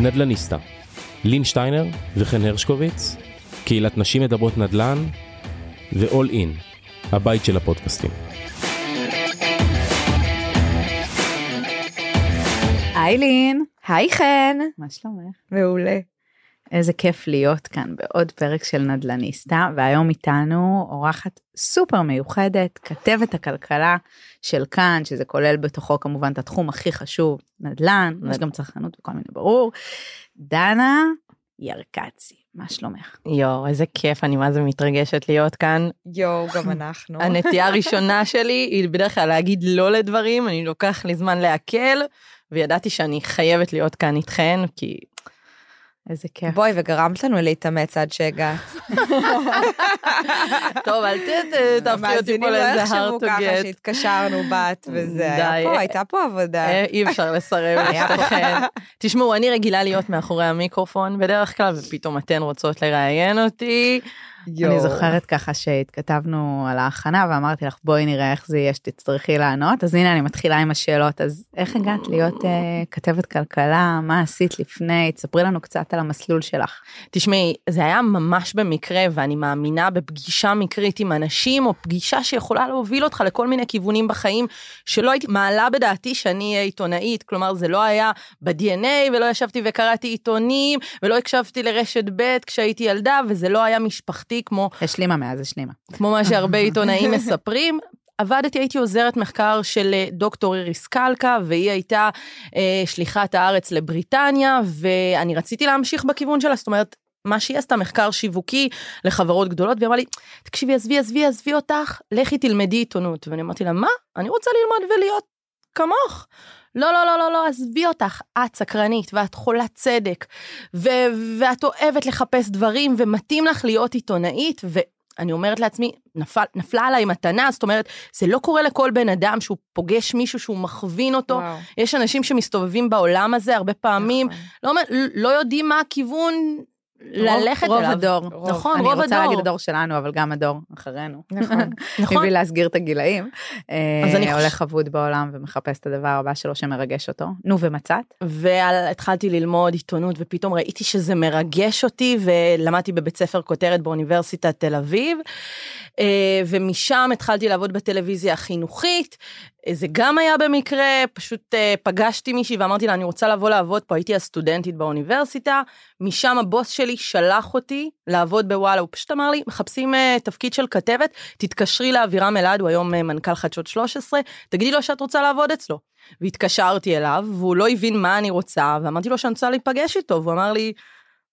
נדלניסטה, לין שטיינר וחן הרשקוביץ, קהילת נשים מדברות נדל"ן ו-all in, הבית של הפודקאסטים. היי לין, היי חן. מה שלומך? מעולה. איזה כיף להיות כאן בעוד פרק של נדלניסטה, והיום איתנו אורחת סופר מיוחדת, כתבת הכלכלה של כאן, שזה כולל בתוכו כמובן את התחום הכי חשוב, נדל"ן, יש גם צרכנות וכל מיני ברור, דנה ירקצי, מה שלומך? יואו, איזה כיף, אני מה זה מתרגשת להיות כאן. יואו, גם אנחנו. הנטייה הראשונה שלי היא בדרך כלל להגיד לא לדברים, אני לוקח לי זמן לעכל, וידעתי שאני חייבת להיות כאן איתכן, כי איזה כיף. בואי, וגרמת לנו להתאמץ עד שהגעת. טוב, אל תהפכי אותי פה לאיזה hard to ככה get. שהתקשרנו בת וזה, די. היה פה, הייתה פה עבודה. אה, אי אפשר לסרב. לשתיכן. תשמעו, אני רגילה להיות מאחורי המיקרופון בדרך כלל, ופתאום אתן רוצות לראיין אותי. אני זוכרת ככה שהתכתבנו על ההכנה ואמרתי לך בואי נראה איך זה יהיה שתצטרכי לענות. אז הנה אני מתחילה עם השאלות. אז איך הגעת להיות uh, כתבת כלכלה? מה עשית לפני? תספרי לנו קצת על המסלול שלך. תשמעי, זה היה ממש במקרה, ואני מאמינה בפגישה מקרית עם אנשים, או פגישה שיכולה להוביל אותך לכל מיני כיוונים בחיים, שלא הייתי מעלה בדעתי שאני אהיה עיתונאית, כלומר זה לא היה ב-DNA, ולא ישבתי וקראתי עיתונים, ולא הקשבתי לרשת ב' כשהייתי ילדה, וזה לא היה משפחתי כמו השלימה מאז השלימה. כמו מה שהרבה עיתונאים מספרים. עבדתי, הייתי עוזרת מחקר של אה, דוקטור איריס קלקה, והיא הייתה אה, שליחת הארץ לבריטניה, ואני רציתי להמשיך בכיוון שלה, זאת אומרת, מה שהיא עשתה מחקר שיווקי לחברות גדולות, והיא אמרה לי, תקשיבי, עזבי, עזבי, עזבי אותך, לכי תלמדי עיתונות. ואני אמרתי לה, מה? אני רוצה ללמוד ולהיות כמוך. לא, לא, לא, לא, לא, עזבי אותך, את סקרנית ואת חולת צדק, ו- ואת אוהבת לחפש דברים ומתאים לך להיות עיתונאית, ואני אומרת לעצמי, נפל, נפלה עליי מתנה, זאת אומרת, זה לא קורה לכל בן אדם שהוא פוגש מישהו שהוא מכווין אותו. וואו. יש אנשים שמסתובבים בעולם הזה הרבה פעמים, נכון. לא, לא יודעים מה הכיוון ללכת רוב אליו. הדור. רוב. נכון, אני רוב רוצה הדור. להגיד הדור שלנו אבל גם הדור אחרינו. נכון. נכון. מבלי להסגיר את הגילאים. אז אני אה, הולך אבוד בעולם ומחפש את הדבר הבא שלו שמרגש אותו. נו ומצאת? והתחלתי ללמוד עיתונות ופתאום ראיתי שזה מרגש אותי ולמדתי בבית ספר כותרת באוניברסיטת תל אביב. אה, ומשם התחלתי לעבוד בטלוויזיה החינוכית, אה, זה גם היה במקרה, פשוט אה, פגשתי מישהי ואמרתי לה אני רוצה לבוא לעבוד פה, הייתי הסטודנטית באוניברסיטה, משם הבוס שלי שלח אותי לעבוד בוואלה, הוא פשוט אמר לי מחפשים אה, תפקיד של כתבת, תתקשרי לאבירם אלעד, הוא היום אה, מנכ"ל חדשות 13, תגידי לו שאת רוצה לעבוד אצלו. והתקשרתי אליו, והוא לא הבין מה אני רוצה, ואמרתי לו שאני רוצה להיפגש איתו, והוא אמר לי,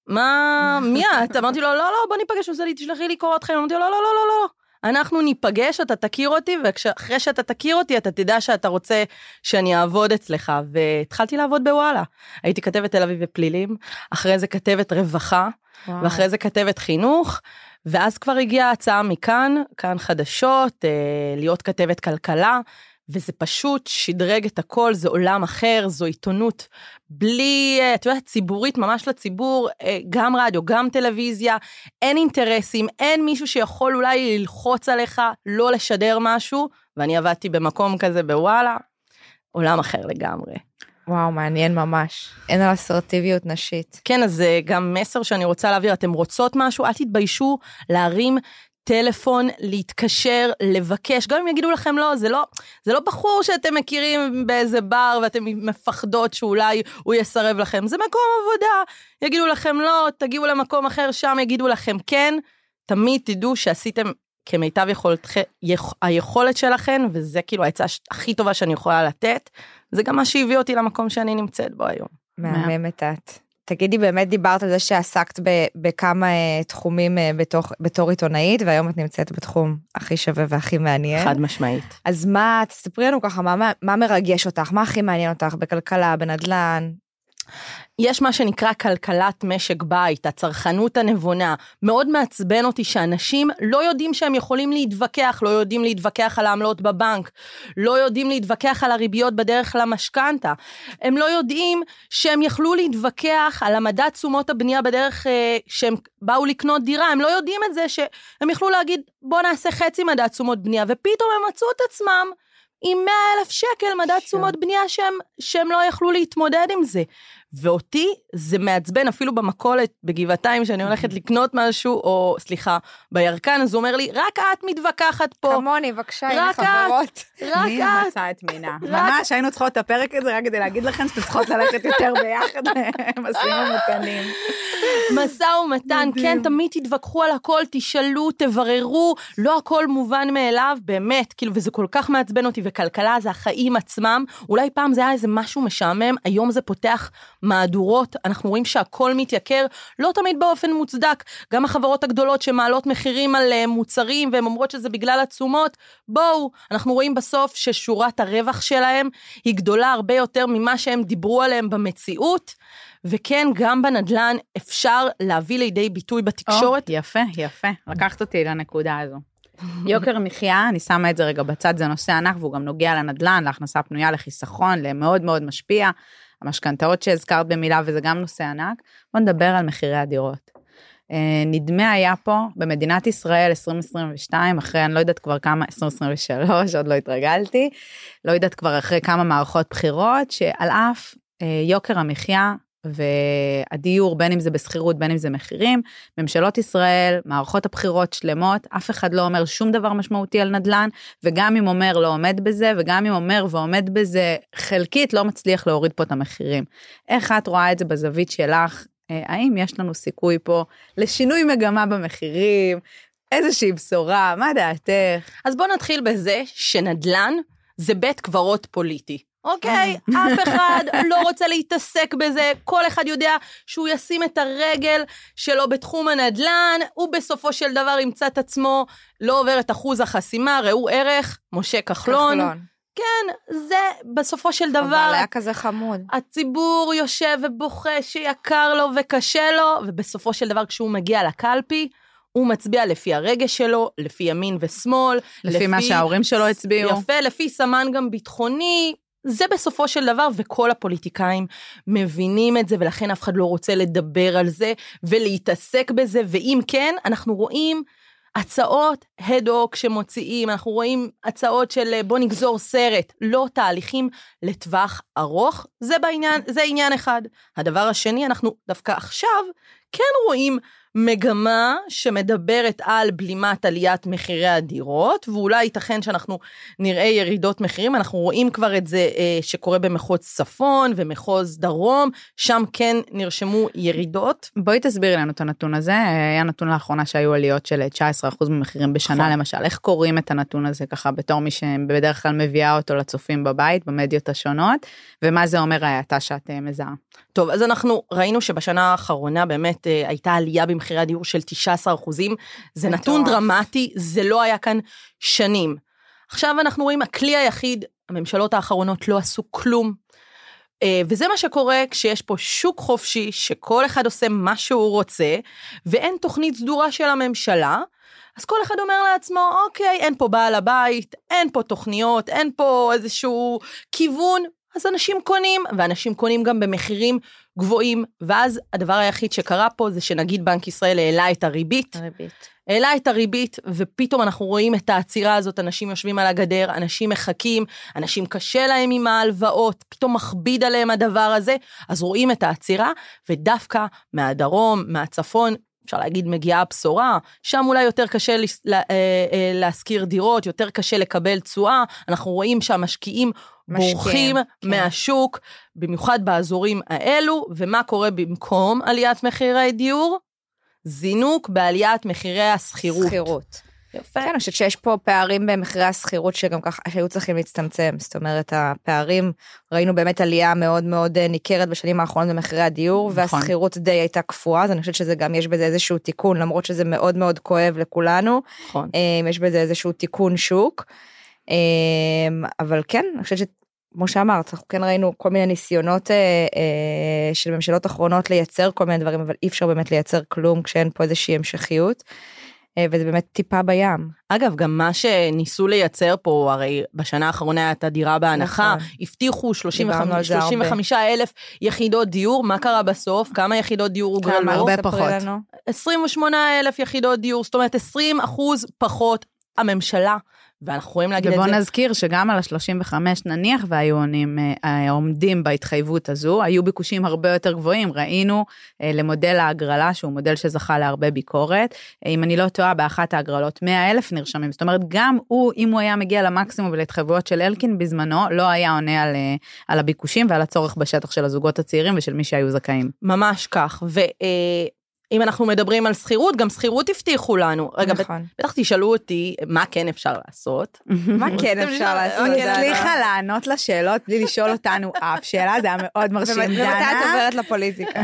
מה, מי את? אמרתי לו, לא, לא, בוא ניפגש, הוא עושה לי, תשלחי לי קורות חיים, אמרתי לו, לא, לא, לא, לא, לא. אנחנו ניפגש, אתה תכיר אותי, ואחרי שאתה תכיר אותי, אתה תדע שאתה רוצה שאני אעבוד אצלך. והתחלתי לעבוד בוואלה. הייתי כתבת תל אביב ופלילים, אחרי זה כתבת רווחה, ואחרי זה כתבת חינוך, ואז כבר הגיעה ההצעה מכאן, כאן חדשות, אה, להיות כתבת כלכלה, וזה פשוט שדרג את הכל, זה עולם אחר, זו עיתונות בלי, אה, את יודעת, ציבורית ממש לציבור, אה, גם רדיו, גם טלוויזיה, אין אינטרסים, אין מישהו שיכול אולי ללחוץ עליך לא לשדר משהו, ואני עבדתי במקום כזה בוואלה, עולם אחר לגמרי. וואו, מעניין ממש. אין על אסרטיביות נשית. כן, אז זה גם מסר שאני רוצה להעביר, אתם רוצות משהו, אל תתביישו להרים טלפון, להתקשר, לבקש, גם אם יגידו לכם לא, זה לא, זה לא בחור שאתם מכירים באיזה בר ואתם מפחדות שאולי הוא יסרב לכם, זה מקום עבודה, יגידו לכם לא, תגיעו למקום אחר, שם יגידו לכם כן, תמיד תדעו שעשיתם כמיטב יכולתכם, יכ- היכולת שלכם, וזה כאילו העצה הכי טובה שאני יכולה לתת, זה גם מה שהביא אותי למקום שאני נמצאת בו היום. מהממת את. תגידי, באמת דיברת על זה שעסקת ב- בכמה אה, תחומים אה, בתוך, בתור עיתונאית, והיום את נמצאת בתחום הכי שווה והכי מעניין. חד משמעית. אז מה, תספרי לנו ככה, מה, מה, מה מרגש אותך? מה הכי מעניין אותך בכלכלה, בנדל"ן? יש מה שנקרא כלכלת משק בית, הצרכנות הנבונה. מאוד מעצבן אותי שאנשים לא יודעים שהם יכולים להתווכח, לא יודעים להתווכח על העמלות בבנק, לא יודעים להתווכח על הריביות בדרך למשכנתה. הם לא יודעים שהם יכלו להתווכח על המדד תשומות הבנייה בדרך אה, שהם באו לקנות דירה, הם לא יודעים את זה שהם יכלו להגיד בוא נעשה חצי מדד תשומות בנייה, ופתאום הם מצאו את עצמם עם 100 אלף שקל מדד תשומות בנייה שהם, שהם לא יכלו להתמודד עם זה. ואותי זה מעצבן אפילו במכולת בגבעתיים שאני הולכת לקנות משהו, או סליחה, בירקן, אז הוא אומר לי, רק את מתווכחת פה. כמוני, בבקשה, הנה רק את. חברות. רק מי את. מצא את מינה? ממש היינו צריכות את הפרק הזה רק כדי להגיד לכם שאתם צריכות ללכת יותר ביחד למשאים ומתנים. משא ומתן, כן, תמיד תתווכחו על הכל, תשאלו, תבררו, לא הכל מובן מאליו, באמת, כאילו, וזה כל כך מעצבן אותי, וכלכלה זה החיים עצמם. אולי פעם זה היה איזה משהו משעמם, היום זה פותח מהדורות, אנחנו רואים שהכל מתייקר, לא תמיד באופן מוצדק. גם החברות הגדולות שמעלות מחירים על אה, מוצרים, והן אומרות שזה בגלל התשומות, בואו, אנחנו רואים בסוף ששורת הרווח שלהם היא גדולה הרבה יותר ממה שהם דיברו עליהם במציאות. וכן, גם בנדל"ן אפשר להביא לידי ביטוי בתקשורת. או, יפה, יפה. לקחת אותי לנקודה הזו. יוקר מחיה, אני שמה את זה רגע בצד, זה נושא ענק והוא גם נוגע לנדל"ן, להכנסה פנויה, לחיסכון, למאוד מאוד משפיע. המשכנתאות שהזכרת במילה וזה גם נושא ענק. בוא נדבר על מחירי הדירות. אה, נדמה היה פה במדינת ישראל 2022, אחרי אני לא יודעת כבר כמה, 2023, עוד לא התרגלתי, לא יודעת כבר אחרי כמה מערכות בחירות, שעל אף אה, יוקר המחיה והדיור, בין אם זה בשכירות, בין אם זה מחירים, ממשלות ישראל, מערכות הבחירות שלמות, אף אחד לא אומר שום דבר משמעותי על נדל"ן, וגם אם אומר לא עומד בזה, וגם אם אומר ועומד בזה חלקית, לא מצליח להוריד פה את המחירים. איך את רואה את זה בזווית שלך? אה, האם יש לנו סיכוי פה לשינוי מגמה במחירים? איזושהי בשורה, מה דעתך? אז בואו נתחיל בזה שנדל"ן זה בית קברות פוליטי. אוקיי, אף אחד לא רוצה להתעסק בזה, כל אחד יודע שהוא ישים את הרגל שלו בתחום הנדל"ן, הוא בסופו של דבר ימצא את עצמו לא עובר את אחוז החסימה, ראו ערך, משה כחלון. כן, זה בסופו של דבר, אבל היה כזה חמוד. הציבור יושב ובוכה שיקר לו וקשה לו, ובסופו של דבר כשהוא מגיע לקלפי, הוא מצביע לפי הרגש שלו, לפי ימין ושמאל. לפי מה שההורים שלו הצביעו. יפה, לפי סמן גם ביטחוני. זה בסופו של דבר, וכל הפוליטיקאים מבינים את זה, ולכן אף אחד לא רוצה לדבר על זה ולהתעסק בזה, ואם כן, אנחנו רואים הצעות הד-הוק שמוציאים, אנחנו רואים הצעות של בוא נגזור סרט, לא תהליכים לטווח ארוך, זה בעניין, זה עניין אחד. הדבר השני, אנחנו דווקא עכשיו כן רואים מגמה שמדברת על בלימת עליית מחירי הדירות, ואולי ייתכן שאנחנו נראה ירידות מחירים, אנחנו רואים כבר את זה אה, שקורה במחוז צפון ומחוז דרום, שם כן נרשמו ירידות. בואי תסבירי לנו את הנתון הזה, היה נתון לאחרונה שהיו עליות של 19% במחירים בשנה נכון. למשל, איך קוראים את הנתון הזה ככה בתור מי שבדרך כלל מביאה אותו לצופים בבית, במדיות השונות, ומה זה אומר ההאטה שאת אה, מזהה? טוב, אז אנחנו ראינו שבשנה האחרונה באמת אה, הייתה עלייה במחירי הדיור של 19 אחוזים. זה. נתון דרמטי, זה לא היה כאן שנים. עכשיו אנחנו רואים, הכלי היחיד, הממשלות האחרונות לא עשו כלום. אה, וזה מה שקורה כשיש פה שוק חופשי, שכל אחד עושה מה שהוא רוצה, ואין תוכנית סדורה של הממשלה. אז כל אחד אומר לעצמו, אוקיי, אין פה בעל הבית, אין פה תוכניות, אין פה איזשהו כיוון, אז אנשים קונים, ואנשים קונים גם במחירים גבוהים, ואז הדבר היחיד שקרה פה זה שנגיד בנק ישראל העלה את הריבית, הריבית. העלה את הריבית, ופתאום אנחנו רואים את העצירה הזאת, אנשים יושבים על הגדר, אנשים מחכים, אנשים קשה להם עם ההלוואות, פתאום מכביד עליהם הדבר הזה, אז רואים את העצירה, ודווקא מהדרום, מהצפון, אפשר להגיד מגיעה הבשורה, שם אולי יותר קשה אה, אה, להשכיר דירות, יותר קשה לקבל תשואה, אנחנו רואים שהמשקיעים משקיעים, בורחים כן. מהשוק, במיוחד באזורים האלו, ומה קורה במקום עליית מחירי דיור? זינוק בעליית מחירי השכירות. שכירות. יפה. כן, אני חושבת שיש פה פערים במחירי השכירות שגם ככה שהיו צריכים להצטמצם. זאת אומרת, הפערים, ראינו באמת עלייה מאוד מאוד אה, ניכרת בשנים האחרונות במחירי הדיור, נכון. והשכירות די הייתה קפואה, אז אני חושבת שזה גם, יש בזה איזשהו תיקון, למרות שזה מאוד מאוד כואב לכולנו, נכון. אה, יש בזה איזשהו תיקון שוק. אה, אבל כן, אני חושבת שכמו שאמרת, אנחנו כן ראינו כל מיני ניסיונות אה, אה, של ממשלות אחרונות לייצר כל מיני דברים, אבל אי אפשר באמת לייצר כלום כשאין פה איזושהי המשכיות. אה, וזה באמת טיפה בים. אגב, גם מה שניסו לייצר פה, הרי בשנה האחרונה הייתה דירה בהנחה, נכון. הבטיחו 35 דיברנו על זה הרבה. 35 אלף יחידות דיור, מה קרה בסוף? כמה יחידות דיור הוגרלו? כמה? הרבה פחות. לנו. 28 אלף יחידות דיור, זאת אומרת 20 אחוז פחות. הממשלה ואנחנו יכולים להגיד את ובוא זה. נזכיר שגם על ה-35 נניח והיו עונים, אה, עומדים בהתחייבות הזו, היו ביקושים הרבה יותר גבוהים, ראינו אה, למודל ההגרלה, שהוא מודל שזכה להרבה ביקורת, אה, אם אני לא טועה, באחת ההגרלות 100 אלף נרשמים, זאת אומרת, גם הוא, אם הוא היה מגיע למקסימום ולהתחייבויות של אלקין בזמנו, לא היה עונה על, על הביקושים ועל הצורך בשטח של הזוגות הצעירים ושל מי שהיו זכאים. ממש כך. ואם אנחנו מדברים על שכירות, גם שכירות הבטיחו לנו. רגע, נכון. בטח תשאלו אותי מה כן אפשר לעשות. מה כן אפשר לעשות? מה היא הצליחה לענות לשאלות בלי לשאול אותנו אף שאלה, זה היה מאוד מרשים. ומתי את. עוברת לפוליטיקה?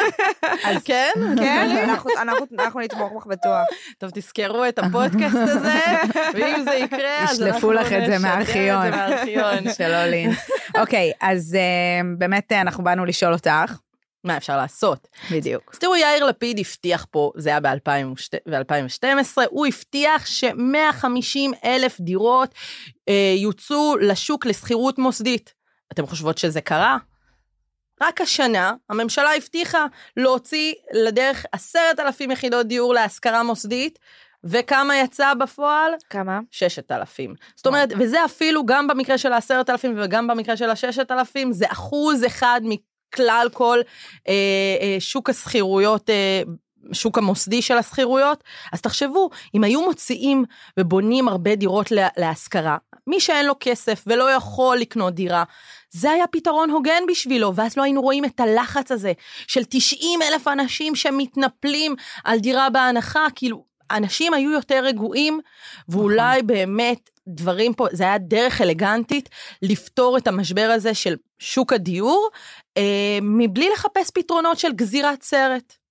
אז כן? כן, אנחנו- אנחנו- אנחנו נתמוך בך בטוח. טוב, תזכרו את הפודקאסט הזה, ואם זה יקרה, אז ישלפו אנחנו לך את זה נשדר מהארכיון. את זה מהארכיון. שלא לין. אוקיי, אז אה, באמת אה, אנחנו באנו לשאול אותך. מה אפשר לעשות? בדיוק. אז תראו, יאיר לפיד הבטיח פה, זה היה ב-2012, הוא הבטיח ש-150 אלף דירות אה, יוצאו לשוק לשכירות מוסדית. אתם חושבות שזה קרה? רק השנה הממשלה הבטיחה להוציא לדרך עשרת אלפים יחידות דיור להשכרה מוסדית, וכמה יצא בפועל? כמה? ששת אלפים. זאת אומרת, וזה אפילו גם במקרה של העשרת אלפים וגם במקרה של הששת אלפים, זה אחוז אחד מכלל כל אה, אה, שוק השכירויות, אה, שוק המוסדי של השכירויות. אז תחשבו, אם היו מוציאים ובונים הרבה דירות לה- להשכרה, מי שאין לו כסף ולא יכול לקנות דירה, זה היה פתרון הוגן בשבילו, ואז לא היינו רואים את הלחץ הזה של 90 אלף אנשים שמתנפלים על דירה בהנחה, כאילו, אנשים היו יותר רגועים, ואולי באמת דברים פה, זה היה דרך אלגנטית לפתור את המשבר הזה של שוק הדיור, אה, מבלי לחפש פתרונות של גזירת סרט.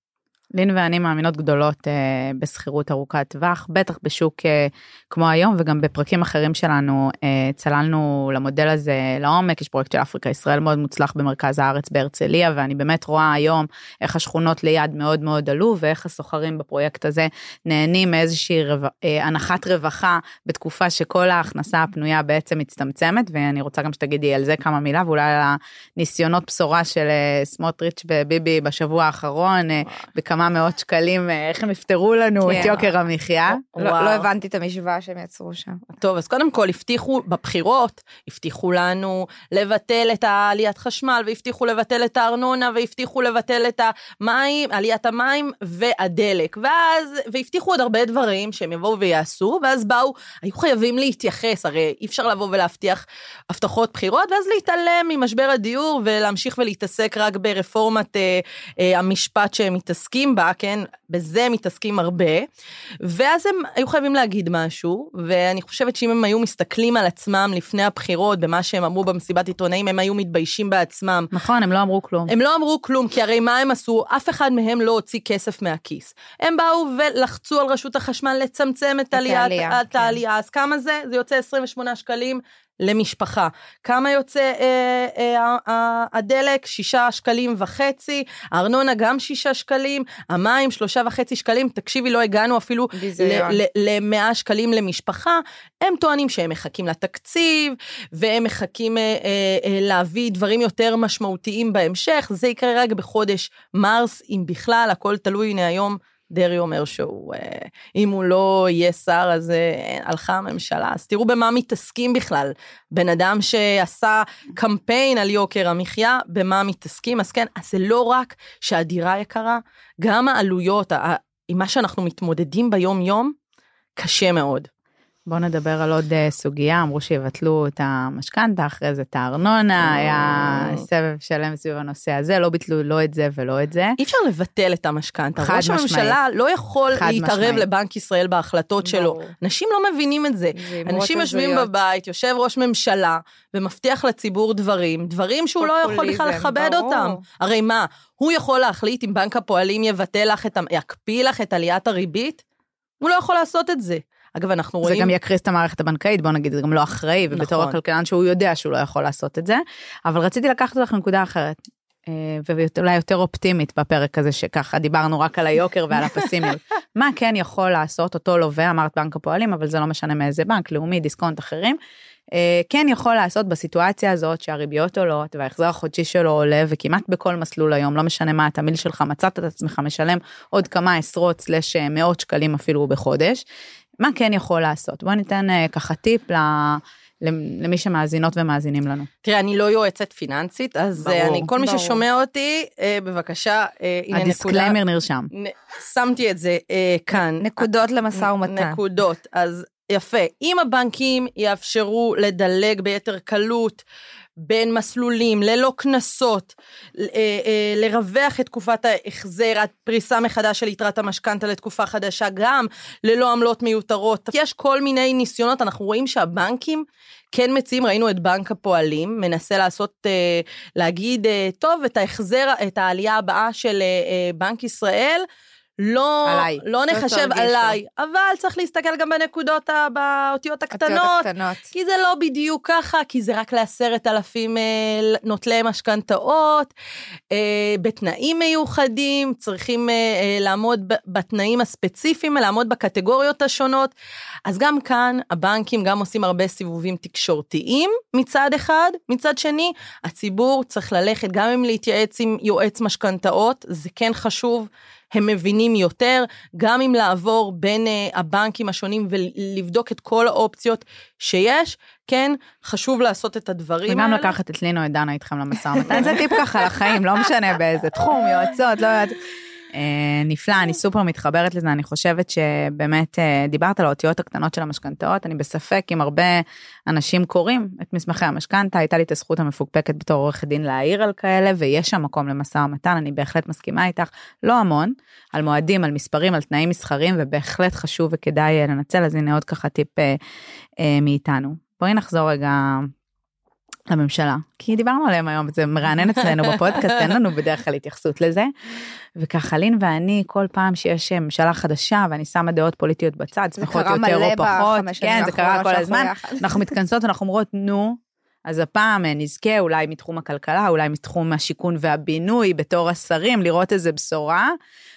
לין ואני מאמינות גדולות אה, בשכירות ארוכת טווח, בטח בשוק אה, כמו היום וגם בפרקים אחרים שלנו אה, צללנו למודל הזה לעומק, יש פרויקט של אפריקה ישראל מאוד מוצלח במרכז הארץ בהרצליה ואני באמת רואה היום איך השכונות ליד מאוד מאוד עלו ואיך הסוחרים בפרויקט הזה נהנים מאיזושהי רו... אה, הנחת רווחה בתקופה שכל ההכנסה הפנויה בעצם מצטמצמת ואני רוצה גם שתגידי על זה כמה מילה ואולי על הניסיונות בשורה של אה, סמוטריץ' וביבי בשבוע האחרון אה, בכמה מאות שקלים אה, איך הם יפתרו לנו כן. את יוקר המחיה. לא. לא הבנתי את המשוואה שהם יצרו שם. טוב, אז קודם כל הבטיחו בבחירות, הבטיחו לנו לבטל את העליית חשמל, והבטיחו לבטל את הארנונה, והבטיחו לבטל את המים, עליית המים והדלק. ואז, והבטיחו עוד הרבה דברים שהם יבואו ויעשו, ואז באו, היו חייבים להתייחס, הרי אי אפשר לבוא ולהבטיח הבטחות בחירות, ואז להתעלם ממשבר הדיור ולהמשיך ולהתעסק רק ברפורמת אה, אה, המשפט שהם מתעסקים בה, כן? בזה הם מתעסקים הרבה. ואז הם היו חייבים להגיד משהו, ואני חושבת שאם הם היו מסתכלים על עצמם לפני הבחירות, במה שהם אמרו במסיבת עיתונאים, הם היו מתביישים בעצמם. נכון הם לא אמרו כלום. הם לא אמרו כלום, כי הרי מה הם עשו? אף אחד מהם לא הוציא כסף מהכיס. הם באו ולחצו על רשות החשמל לצמצם את עליית העלייה, כן. העלייה. אז כמה זה? זה יוצא 28 שקלים למשפחה. כמה יוצא אה, אה, אה, הדלק? שישה שקלים וחצי, הארנונה גם שישה שקלים, המים שלושה וחצי שקלים, תקשיבי, לא הגענו אפילו ביזיון. ל-100 שקלים למשפחה. הם טוענים שהם מחכים לתקציב, והם מחכים אה, אה, אה, להביא דברים יותר משמעותיים בהמשך, זה יקרה רק בחודש מרס, אם בכלל, הכל תלוי, הנה היום. דרעי אומר שהוא, אה, אם הוא לא יהיה שר, אז אה, הלכה הממשלה. אז תראו במה מתעסקים בכלל. בן אדם שעשה קמפיין על יוקר המחיה, במה מתעסקים. אז כן, אז זה לא רק שהדירה יקרה, גם העלויות, עם מה שאנחנו מתמודדים ביום-יום, קשה מאוד. בוא נדבר על עוד אה, סוגיה אמרו שיבטלו את המשכנתה אחרי זה את הארנונה היה סבב שלם סביב הנושא הזה לא ביטלו לא את זה ולא את זה. אי אפשר לבטל את המשכנתה. ראש. הממשלה לא יכול להתערב. לבנק ישראל בהחלטות שלו. אנשים לא מבינים את זה. אנשים יושבים. בבית, יושב ראש ממשלה, ומבטיח לציבור דברים, דברים שהוא לא יכול בכלל לכבד. אותם. הרי מה, הוא יכול להחליט אם בנק הפועלים יבטל לך יקפיא לך את עליית הריבית? הוא לא יכול לעשות את זה. אגב, אנחנו זה רואים... גם יקריס את המערכת הבנקאית בוא נגיד זה גם לא אחראי ובתור נכון. הכלכלן שהוא יודע שהוא לא יכול לעשות את זה אבל רציתי לקחת אותך לנקודה אחרת. אה, ואולי יותר אופטימית בפרק הזה שככה דיברנו רק על היוקר ועל הפסימיות. מה כן יכול לעשות אותו לווה אמרת בנק הפועלים אבל זה לא משנה מאיזה בנק לאומי דיסקונט אחרים. אה, כן יכול לעשות בסיטואציה הזאת שהריביות עולות וההחזר החודשי שלו עולה וכמעט בכל מסלול היום לא משנה מה התמהיל שלך מצאת את עצמך משלם עוד כמה עשרות סלש מאות שקלים אפילו בחודש. מה כן יכול לעשות? בואו ניתן אה, ככה טיפ ל... למי שמאזינות ומאזינים לנו. תראה, אני לא יועצת פיננסית, אז ברור, אני, כל מי ברור. ששומע אותי, בבקשה, הנה נקודה. הדיסקליימר נרשם. שמתי את זה כאן. נקודות למשא ומתן. נקודות. אז יפה. אם הבנקים יאפשרו לדלג ביתר קלות בין מסלולים, ללא קנסות, אה, אה, לרווח את תקופת ההחזר, הפריסה מחדש של יתרת המשכנתה לתקופה חדשה, גם ללא עמלות מיותרות. יש כל מיני ניסיונות, אנחנו רואים שהבנקים כן מציעים, ראינו את בנק הפועלים, מנסה לעשות, אה, להגיד, טוב, את ההחזר, את העלייה הבאה של בנק ישראל, לא, עליי. לא נחשב עליי, אבל צריך להסתכל גם בנקודות, באותיות הקטנות, הקטנות, כי זה לא בדיוק ככה, כי זה רק לעשרת אלפים אה, נוטלי משכנתאות, אה, בתנאים מיוחדים, צריכים אה, לעמוד בתנאים הספציפיים, לעמוד בקטגוריות השונות. אז גם כאן הבנקים גם עושים הרבה סיבובים תקשורתיים מצד אחד, מצד שני, הציבור צריך ללכת גם אם להתייעץ עם יועץ משכנתאות, זה כן חשוב. הם מבינים יותר, גם אם לעבור בין uh, הבנקים השונים ולבדוק את כל האופציות שיש, כן, חשוב לעשות את הדברים האלה. וגם לקחת את לינו, את דנה איתכם למשא ומתן, זה טיפ ככה לחיים, לא משנה באיזה תחום, יועצות, לא יודעת. אה, נפלא, אני סופר מתחברת לזה, אני חושבת שבאמת אה, דיברת על האותיות הקטנות של המשכנתאות, אני בספק אם הרבה אנשים קוראים את מסמכי המשכנתה, הייתה לי את הזכות המפוקפקת בתור עורכת דין להעיר על כאלה, ויש שם מקום למשא ומתן, אני בהחלט מסכימה איתך, לא המון, על מועדים, על מספרים, על תנאים מסחרים, ובהחלט חשוב וכדאי אה, לנצל, אז הנה עוד ככה טיפ אה, אה, מאיתנו. בואי נחזור רגע לממשלה, כי דיברנו עליהם היום, זה מרענן אצלנו בפודקאסט, אין לנו בדרך כלל התייחסות לזה. וככה לין ואני, כל פעם שיש ממשלה חדשה ואני שמה דעות פוליטיות בצד, שמחות יותר או פחות, כן, זה קרה כל הזמן, אנחנו מתכנסות, אנחנו אומרות, נו, אז הפעם נזכה אולי מתחום הכלכלה, אולי מתחום השיכון והבינוי בתור השרים, לראות איזה בשורה.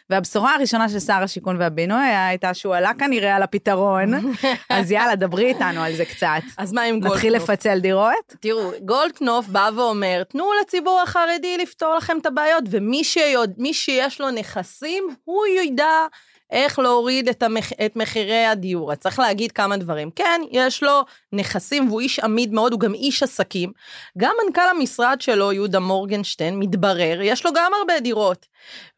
והבשורה הראשונה של שר השיכון והבינוי הייתה שהוא עלה כנראה על הפתרון, אז יאללה, דברי איתנו על זה קצת. אז מה עם גולדקנופ? נתחיל לפצל דירות? תראו, גולדקנופ בא ואומר, תנו לציבור החרדי לפתור לכם את הבעיות, ומי שיוד, שיש לו נכסים, הוא ידע איך להוריד את, המח... את מחירי הדיור. אז צריך להגיד כמה דברים. כן, יש לו נכסים והוא איש עמיד מאוד, הוא גם איש עסקים. גם מנכ"ל המשרד שלו, יהודה מורגנשטיין, מתברר, יש לו גם הרבה דירות.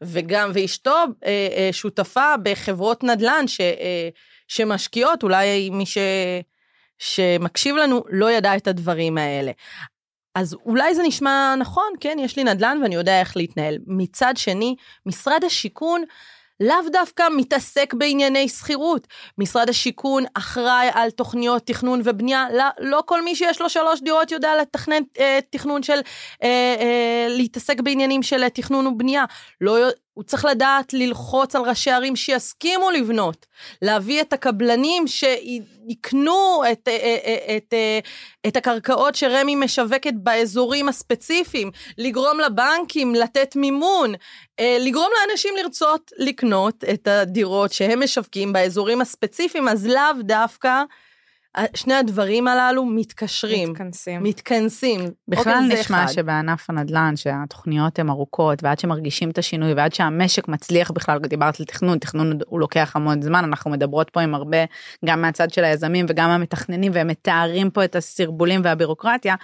וגם, ואשתו אה, אה, שותפה בחברות נדל"ן ש, אה, שמשקיעות, אולי מי ש... שמקשיב לנו לא ידע את הדברים האלה. אז אולי זה נשמע נכון, כן, יש לי נדל"ן ואני יודע איך להתנהל. מצד שני, משרד השיכון, לאו דווקא מתעסק בענייני שכירות. משרד השיכון אחראי על תוכניות תכנון ובנייה, לא, לא כל מי שיש לו שלוש דירות יודע לתכנן אה, תכנון של, אה, אה, להתעסק בעניינים של אה, תכנון ובנייה. לא, הוא צריך לדעת ללחוץ על ראשי ערים שיסכימו לבנות, להביא את הקבלנים שיקנו את, את, את, את הקרקעות שרמ"י משווקת באזורים הספציפיים, לגרום לבנקים לתת מימון, לגרום לאנשים לרצות לקנות את הדירות שהם משווקים באזורים הספציפיים, אז לאו דווקא שני הדברים הללו מתקשרים. מתכנסים. מתכנסים. בכלל אוקיי, נשמע אחד. שבענף הנדל"ן, שהתוכניות הן ארוכות, ועד שמרגישים את השינוי, ועד שהמשק מצליח בכלל, דיברת על תכנון, תכנון הוא לוקח המון זמן, אנחנו מדברות פה עם הרבה, גם מהצד של היזמים וגם המתכננים, והם מתארים פה את הסרבולים והבירוקרטיה,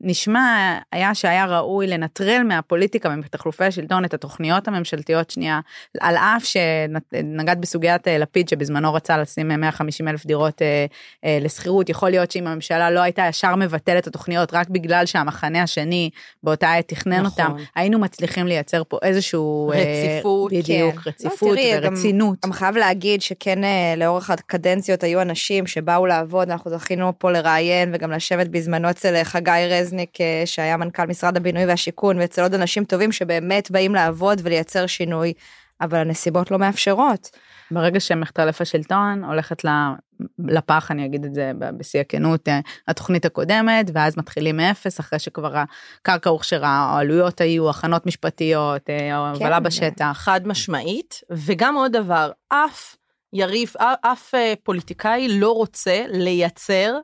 נשמע היה שהיה ראוי לנטרל מהפוליטיקה ומתחלופי השלטון את התוכניות הממשלתיות שנייה, על אף שנגעת בסוגיית אה, לפיד שבזמנו רצה לשים 150 אלף דירות אה, אה, לשכירות, יכול להיות שאם הממשלה לא הייתה ישר מבטלת את התוכניות רק בגלל שהמחנה השני באותה עת תכנן נכון. אותם, היינו מצליחים לייצר פה איזשהו... רציפות. בדיוק, כן. רציפות לא, תראי, ורצינות. גם, גם חייב להגיד שכן לאורך הקדנציות היו אנשים שבאו לעבוד, אנחנו זכינו פה לראיין וגם לשבת בזמנו אצל חגי רז. רזניק אה, שהיה מנכ"ל משרד הבינוי והשיכון ואצל עוד אנשים טובים שבאמת באים לעבוד ולייצר שינוי, אבל הנסיבות לא מאפשרות. ברגע שמחתלף השלטון הולכת לפח אני אגיד את זה בשיא הכנות אה, התוכנית הקודמת ואז מתחילים מאפס אחרי שכבר הקרקע הוכשרה העלויות היו הכנות משפטיות אה, הובלה כן, בשטח חד משמעית וגם עוד דבר אף יריב אף פוליטיקאי לא רוצה לייצר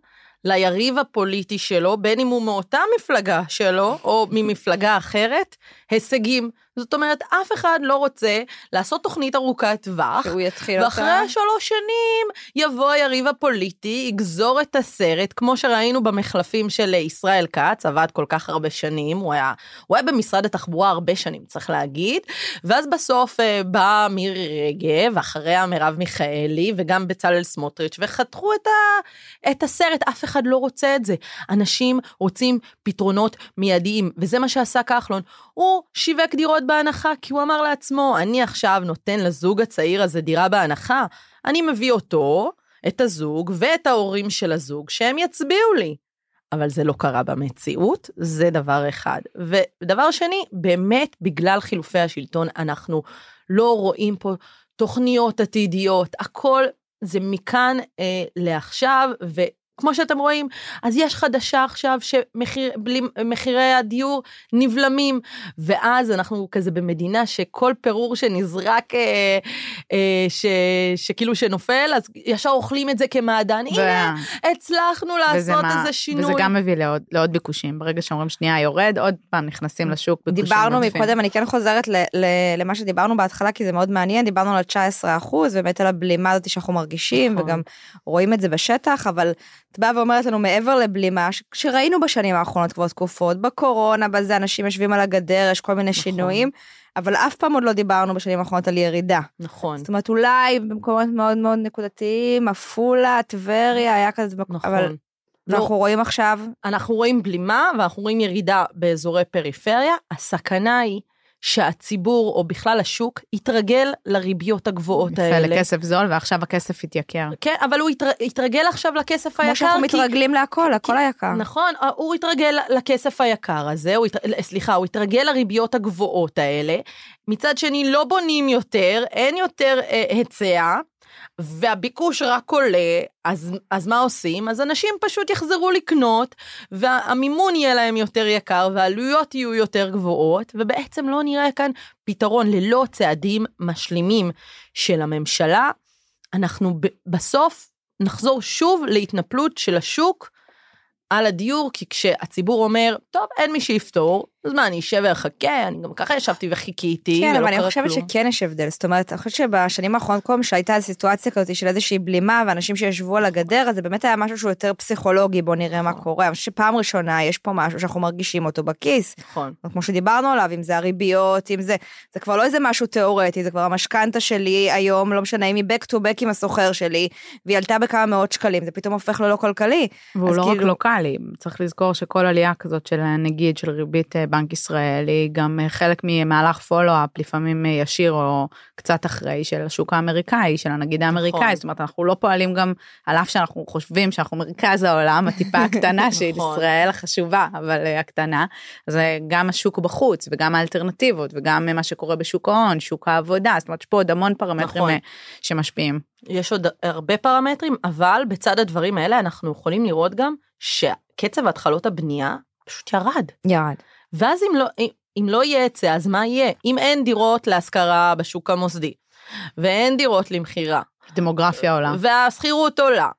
ליריב הפוליטי שלו, בין אם הוא מאותה מפלגה שלו או ממפלגה אחרת, הישגים. זאת אומרת, אף אחד לא רוצה לעשות תוכנית ארוכת טווח, שהוא יתחיל אותה. ואחרי שלוש שנים יבוא היריב הפוליטי, יגזור את הסרט, כמו שראינו במחלפים של ישראל כץ, עבד כל כך הרבה שנים, הוא היה, הוא היה במשרד התחבורה הרבה שנים, צריך להגיד, ואז בסוף אה, באה מירי רגב, אחריה מרב מיכאלי, וגם בצלאל סמוטריץ', וחתכו את, ה, את הסרט, אף אחד לא רוצה את זה. אנשים רוצים פתרונות מיידיים, וזה מה שעשה כחלון. הוא שיווק דירות בהנחה, כי הוא אמר לעצמו, אני עכשיו נותן לזוג הצעיר הזה דירה בהנחה, אני מביא אותו, את הזוג ואת ההורים של הזוג, שהם יצביעו לי. אבל זה לא קרה במציאות, זה דבר אחד. ודבר שני, באמת בגלל חילופי השלטון אנחנו לא רואים פה תוכניות עתידיות, הכל זה מכאן אה, לעכשיו, ו... כמו שאתם רואים, אז יש חדשה עכשיו שמחירי הדיור נבלמים, ואז אנחנו כזה במדינה שכל פירור שנזרק, אה, אה, ש, שכאילו שנופל, אז ישר אוכלים את זה כמעדן. ו... הנה, הצלחנו לעשות מה, איזה שינוי. וזה גם מביא לעוד, לעוד ביקושים. ברגע שאומרים שנייה יורד, עוד פעם נכנסים לשוק ביקושים. דיברנו מקודם, אני כן חוזרת ל, ל, למה שדיברנו בהתחלה, כי זה מאוד מעניין, דיברנו על 19 אחוז, באמת על הבלימה הזאת שאנחנו מרגישים, נכון. וגם רואים את זה בשטח, אבל את באה ואומרת לנו מעבר לבלימה, שראינו בשנים האחרונות כבר תקופות, בקורונה, בזה אנשים יושבים על הגדר, יש כל מיני נכון. שינויים, אבל אף פעם עוד לא דיברנו בשנים האחרונות על ירידה. נכון. זאת אומרת, אולי במקומות מאוד מאוד נקודתיים, עפולה, טבריה, היה כזה, נכון. אבל... לא. אנחנו רואים עכשיו... אנחנו רואים בלימה ואנחנו רואים ירידה באזורי פריפריה. הסכנה היא שהציבור, או בכלל השוק, יתרגל לריביות הגבוהות יפה האלה. יפה לכסף זול, ועכשיו הכסף יתייקר. כן, אבל הוא יתר, יתרגל עכשיו לכסף היקר. כמו שאנחנו כי... מתרגלים להכל, הכל כי... היקר. נכון, הוא יתרגל לכסף היקר הזה, הוא ית... סליחה, הוא יתרגל לריביות הגבוהות האלה. מצד שני, לא בונים יותר, אין יותר אה, היצע. והביקוש רק עולה, אז, אז מה עושים? אז אנשים פשוט יחזרו לקנות, והמימון יהיה להם יותר יקר, והעלויות יהיו יותר גבוהות, ובעצם לא נראה כאן פתרון ללא צעדים משלימים של הממשלה. אנחנו בסוף נחזור שוב להתנפלות של השוק על הדיור, כי כשהציבור אומר, טוב, אין מי שיפתור, אז מה, אני אשב ואחכה, אני גם ככה ישבתי וחיכיתי, כן, אבל אני חושבת כלום. שכן יש הבדל, זאת אומרת, אני חושבת שבשנים האחרונות, כל פעם שהייתה סיטואציה כזאת של איזושהי בלימה, ואנשים שישבו על הגדר, אז זה באמת היה משהו שהוא יותר פסיכולוגי, בוא נראה מה נכון. קורה. אני חושבת שפעם ראשונה יש פה משהו שאנחנו מרגישים אותו בכיס. נכון. כמו שדיברנו עליו, אם זה הריביות, אם זה, זה כבר לא איזה משהו תיאורטי, זה כבר המשכנתה שלי היום, לא משנה אם היא back to back עם הסוחר שלי, והיא עלתה בכמה מאות שקלים, זה פתאום הופך ללא כלכלי. והוא לא כאילו... רק לוקאלי, צריך לזכור שכל עלייה כזאת של נגיד של ריבית אה, בנק ישראל היא גם חלק ממהלך פולו-אפ לפעמים ישיר או קצת אחרי של השוק האמריקאי של הנגיד האמריקאי נכון. זאת אומרת אנחנו לא פועלים גם על אף שאנחנו חושבים שאנחנו מרכז העולם הטיפה הקטנה של נכון. ישראל החשובה אבל הקטנה אז גם השוק בחוץ וגם האלטרנטיבות וגם מה שקורה בשוק ההון שוק העבודה זאת אומרת יש פה עוד המון פרמטרים נכון. שמשפיעים. יש עוד הרבה פרמטרים אבל בצד הדברים האלה אנחנו יכולים לראות גם שקצב התחלות הבנייה פשוט ירד. ירד. ואז אם לא, אם לא יהיה היצע, אז מה יהיה? אם אין דירות להשכרה בשוק המוסדי, ואין דירות למכירה. דמוגרפיה עולה. והשכירות עולה.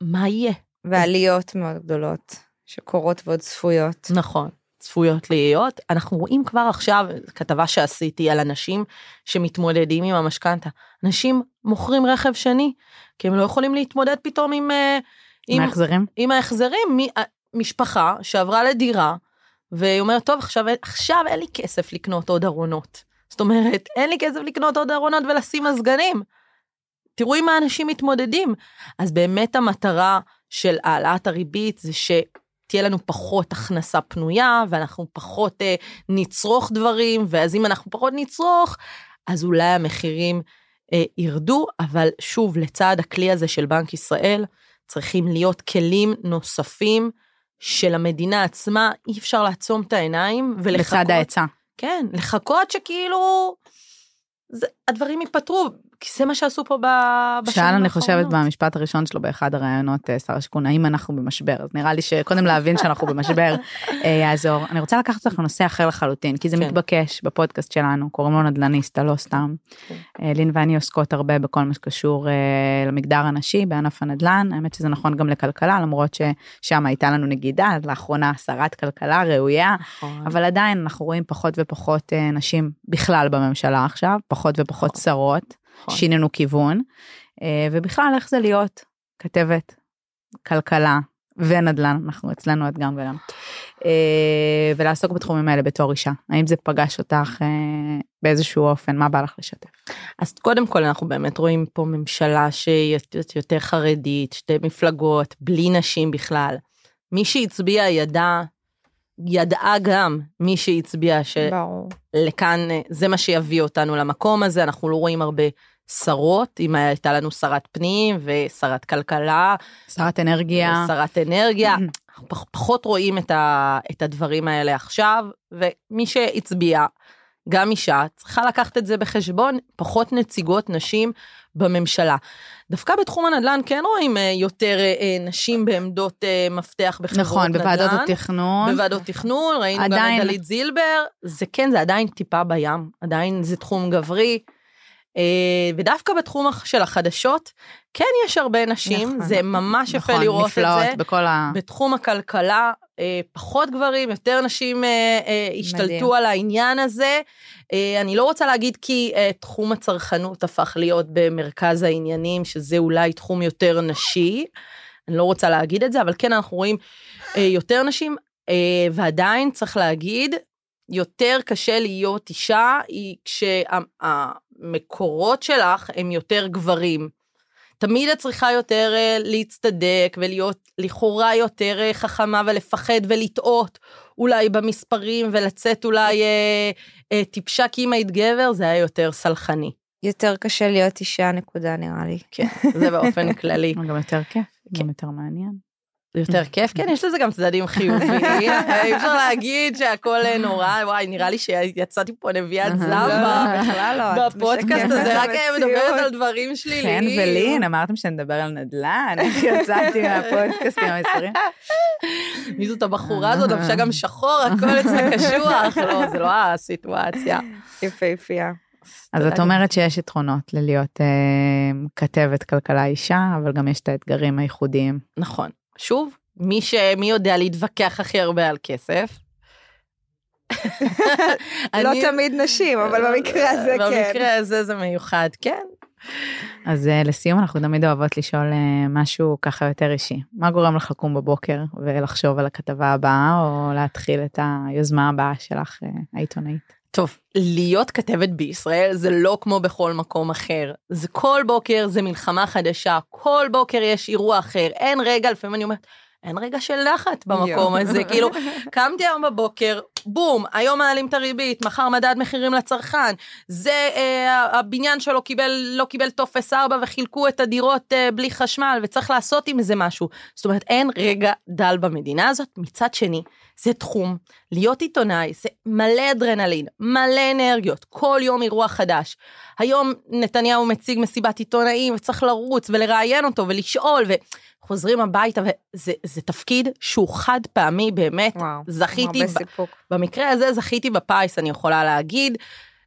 מה יהיה? ועליות מאוד גדולות שקורות ועוד צפויות. נכון. צפויות להיות. אנחנו רואים כבר עכשיו, כתבה שעשיתי על אנשים שמתמודדים עם המשכנתה. אנשים מוכרים רכב שני, כי הם לא יכולים להתמודד פתאום עם... אה, עם ההחזרים? עם ההחזרים. אה, משפחה שעברה לדירה, והיא אומרת, טוב, עכשיו, עכשיו אין לי כסף לקנות עוד ארונות. זאת אומרת, אין לי כסף לקנות עוד ארונות ולשים מזגנים. תראו עם מה אנשים מתמודדים. אז באמת המטרה של העלאת הריבית זה שתהיה לנו פחות הכנסה פנויה, ואנחנו פחות אה, נצרוך דברים, ואז אם אנחנו פחות נצרוך, אז אולי המחירים אה, ירדו, אבל שוב, לצד הכלי הזה של בנק ישראל, צריכים להיות כלים נוספים של המדינה עצמה, אי אפשר לעצום את העיניים ולחכות. בצד ההיצע. כן, לחכות שכאילו זה, הדברים ייפתרו. כי זה מה שעשו פה בשנים האחרונות. שאל אני חושבת במשפט הראשון שלו באחד הראיונות אה, שר השיכון האם אנחנו במשבר אז נראה לי שקודם להבין שאנחנו במשבר אה, יעזור אני רוצה לקחת אותך לנושא אחר לחלוטין כי זה כן. מתבקש בפודקאסט שלנו קוראים לו נדל"ניסטה לא סתם. כן. אה, לין ואני עוסקות הרבה בכל מה שקשור למגדר הנשי בענף הנדל"ן האמת שזה נכון גם לכלכלה למרות ששם הייתה לנו נגידה לאחרונה שרת כלכלה ראויה נכון. אבל עדיין אנחנו רואים פחות ופחות נשים בכלל בממשלה עכשיו פחות ופחות נכון. שרות. נכון. שינינו כיוון, אה, ובכלל איך זה להיות כתבת כלכלה ונדל"ן, אנחנו אצלנו את גם וגם, אה, ולעסוק בתחומים האלה בתור אישה. האם זה פגש אותך אה, באיזשהו אופן, מה בא לך לשתף? אז קודם כל אנחנו באמת רואים פה ממשלה שהיא יותר חרדית, שתי מפלגות, בלי נשים בכלל. מי שהצביע ידע, ידעה גם מי שהצביע ברור. שלכאן אה, זה מה שיביא אותנו למקום הזה, אנחנו לא רואים הרבה שרות, אם הייתה לנו שרת פנים ושרת כלכלה, שרת אנרגיה, שרת אנרגיה, אנחנו פחות רואים את, ה, את הדברים האלה עכשיו, ומי שהצביע, גם אישה, צריכה לקחת את זה בחשבון, פחות נציגות נשים בממשלה. דווקא בתחום הנדל"ן כן רואים אה, יותר אה, אה, נשים בעמדות מפתח בחברות נכון, נדל"ן. בוועדות התכנון, בוועדות תכנון, ראינו גם עדיין- את דלית זילבר, זה כן, זה עדיין טיפה בים, עדיין זה תחום גברי. ודווקא בתחום של החדשות, כן יש הרבה נשים, נכון. זה ממש יפה נכון, לראות את נפלאות זה. בכל ה... בתחום הכלכלה, פחות גברים, יותר נשים אה, אה, השתלטו מדהים. על העניין הזה. אה, אני לא רוצה להגיד כי אה, תחום הצרכנות הפך להיות במרכז העניינים, שזה אולי תחום יותר נשי. אני לא רוצה להגיד את זה, אבל כן אנחנו רואים אה, יותר נשים, אה, ועדיין צריך להגיד, יותר קשה להיות אישה, היא כשהמקורות שלך הם יותר גברים. תמיד את צריכה יותר אה, להצטדק ולהיות לכאורה יותר אה, חכמה ולפחד ולטעות אולי במספרים ולצאת אולי אה, אה, טיפשה כי אם היית גבר זה היה יותר סלחני. יותר קשה להיות אישה נקודה נראה לי. כן, זה באופן כללי. גם יותר כיף, כן. גם יותר מעניין. יותר כיף, כן, יש לזה גם צדדים חיוביים, אי אפשר להגיד שהכל אה, נורא, וואי, נראה לי שיצאתי פה נביאת זמבה בכלל לא. את בפודקאסט משקרת הזה, רק אה. מדברת על דברים שליליים. חן ולין, אמרתם שנדבר על נדל"ן, איך יצאתי מהפודקאסטים המסרים? מי זאת הבחורה הזאת, לבשה גם שחור, הכל אצלה קשוח, לא, זה לא הסיטואציה. יפהפייה. אז את. אומרת שיש יתרונות ללהיות אה, כתבת כלכלה אישה, אבל גם יש את האתגרים הייחודיים. נכון. שוב, מי ש... מי יודע להתווכח הכי הרבה על כסף? לא תמיד נשים, אבל במקרה הזה כן. במקרה הזה זה מיוחד, כן. אז אה, לסיום אנחנו תמיד אוהבות לשאול אה, משהו ככה יותר אישי. מה גורם לך לקום בבוקר ולחשוב על הכתבה הבאה, או להתחיל את היוזמה הבאה שלך, אה, העיתונאית? טוב, להיות כתבת בישראל זה לא כמו בכל מקום אחר. זה כל בוקר זה מלחמה חדשה, כל בוקר יש אירוע אחר, אין רגע, לפעמים אני אומרת, אין רגע של נחת במקום. הזה, כאילו, קמתי היום בבוקר, בום, היום מעלים את הריבית, מחר מדד מחירים לצרכן, זה אה, הבניין שלו קיבל, לא קיבל טופס 4 וחילקו את הדירות אה, בלי חשמל, וצריך לעשות עם זה משהו. זאת אומרת, אין רגע דל במדינה הזאת. מצד שני, זה תחום, להיות עיתונאי, זה מלא אדרנלין, מלא אנרגיות, כל יום אירוע חדש. היום נתניהו מציג מסיבת עיתונאים, וצריך לרוץ ולראיין אותו ולשאול, וחוזרים הביתה, וזה זה תפקיד שהוא חד פעמי באמת. וואו. זכיתי, ב- סיפוק. במקרה הזה זכיתי בפיס, אני יכולה להגיד.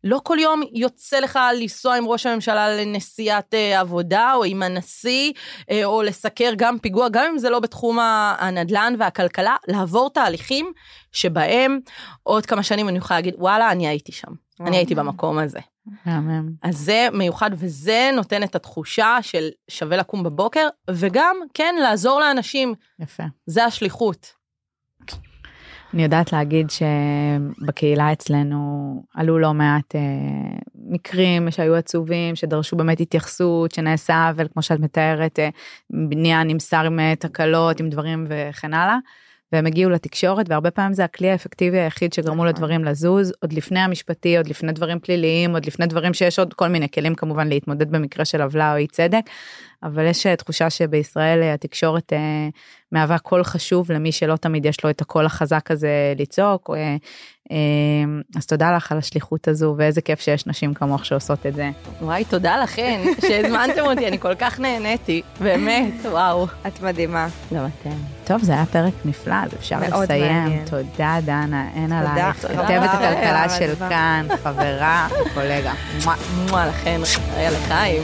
לא כל יום יוצא לך לנסוע עם ראש הממשלה לנסיעת אה, עבודה, או עם הנשיא, אה, או לסקר גם פיגוע, גם אם זה לא בתחום הנדל"ן והכלכלה, לעבור תהליכים שבהם עוד כמה שנים אני יכולה להגיד, וואלה, אני הייתי שם. אני הייתי במקום הזה. מהמם. אז זה מיוחד, וזה נותן את התחושה של שווה לקום בבוקר, וגם, כן, לעזור לאנשים, יפה. זה השליחות. אני יודעת להגיד שבקהילה אצלנו עלו לא מעט אה, מקרים שהיו עצובים, שדרשו באמת התייחסות, שנעשה עוול, כמו שאת מתארת, אה, בניין נמסר עם אה, תקלות, עם דברים וכן הלאה. והם הגיעו לתקשורת, והרבה פעמים זה הכלי האפקטיבי היחיד שגרמו נכון. לדברים לזוז, עוד לפני המשפטי, עוד לפני דברים פליליים, עוד לפני דברים שיש עוד כל מיני כלים כמובן להתמודד במקרה של עוולה או אי צדק, אבל יש אה, תחושה שבישראל אה, התקשורת אה, מהווה קול חשוב למי שלא תמיד יש לו את הקול החזק הזה לצעוק. אה, אז תודה לך על השליחות הזו, ואיזה כיף שיש נשים כמוך שעושות את זה. וואי, תודה לכן שהזמנתם אותי, אני כל כך נהניתי, באמת, וואו. את מדהימה. גם אתם. טוב, זה היה פרק נפלא, אז אפשר לסיים. תודה, דנה, אין. עלייך. כתבת רבה הכלכלה של. כאן, חברה וקולגה. מואה. לכן, חיי לחיים.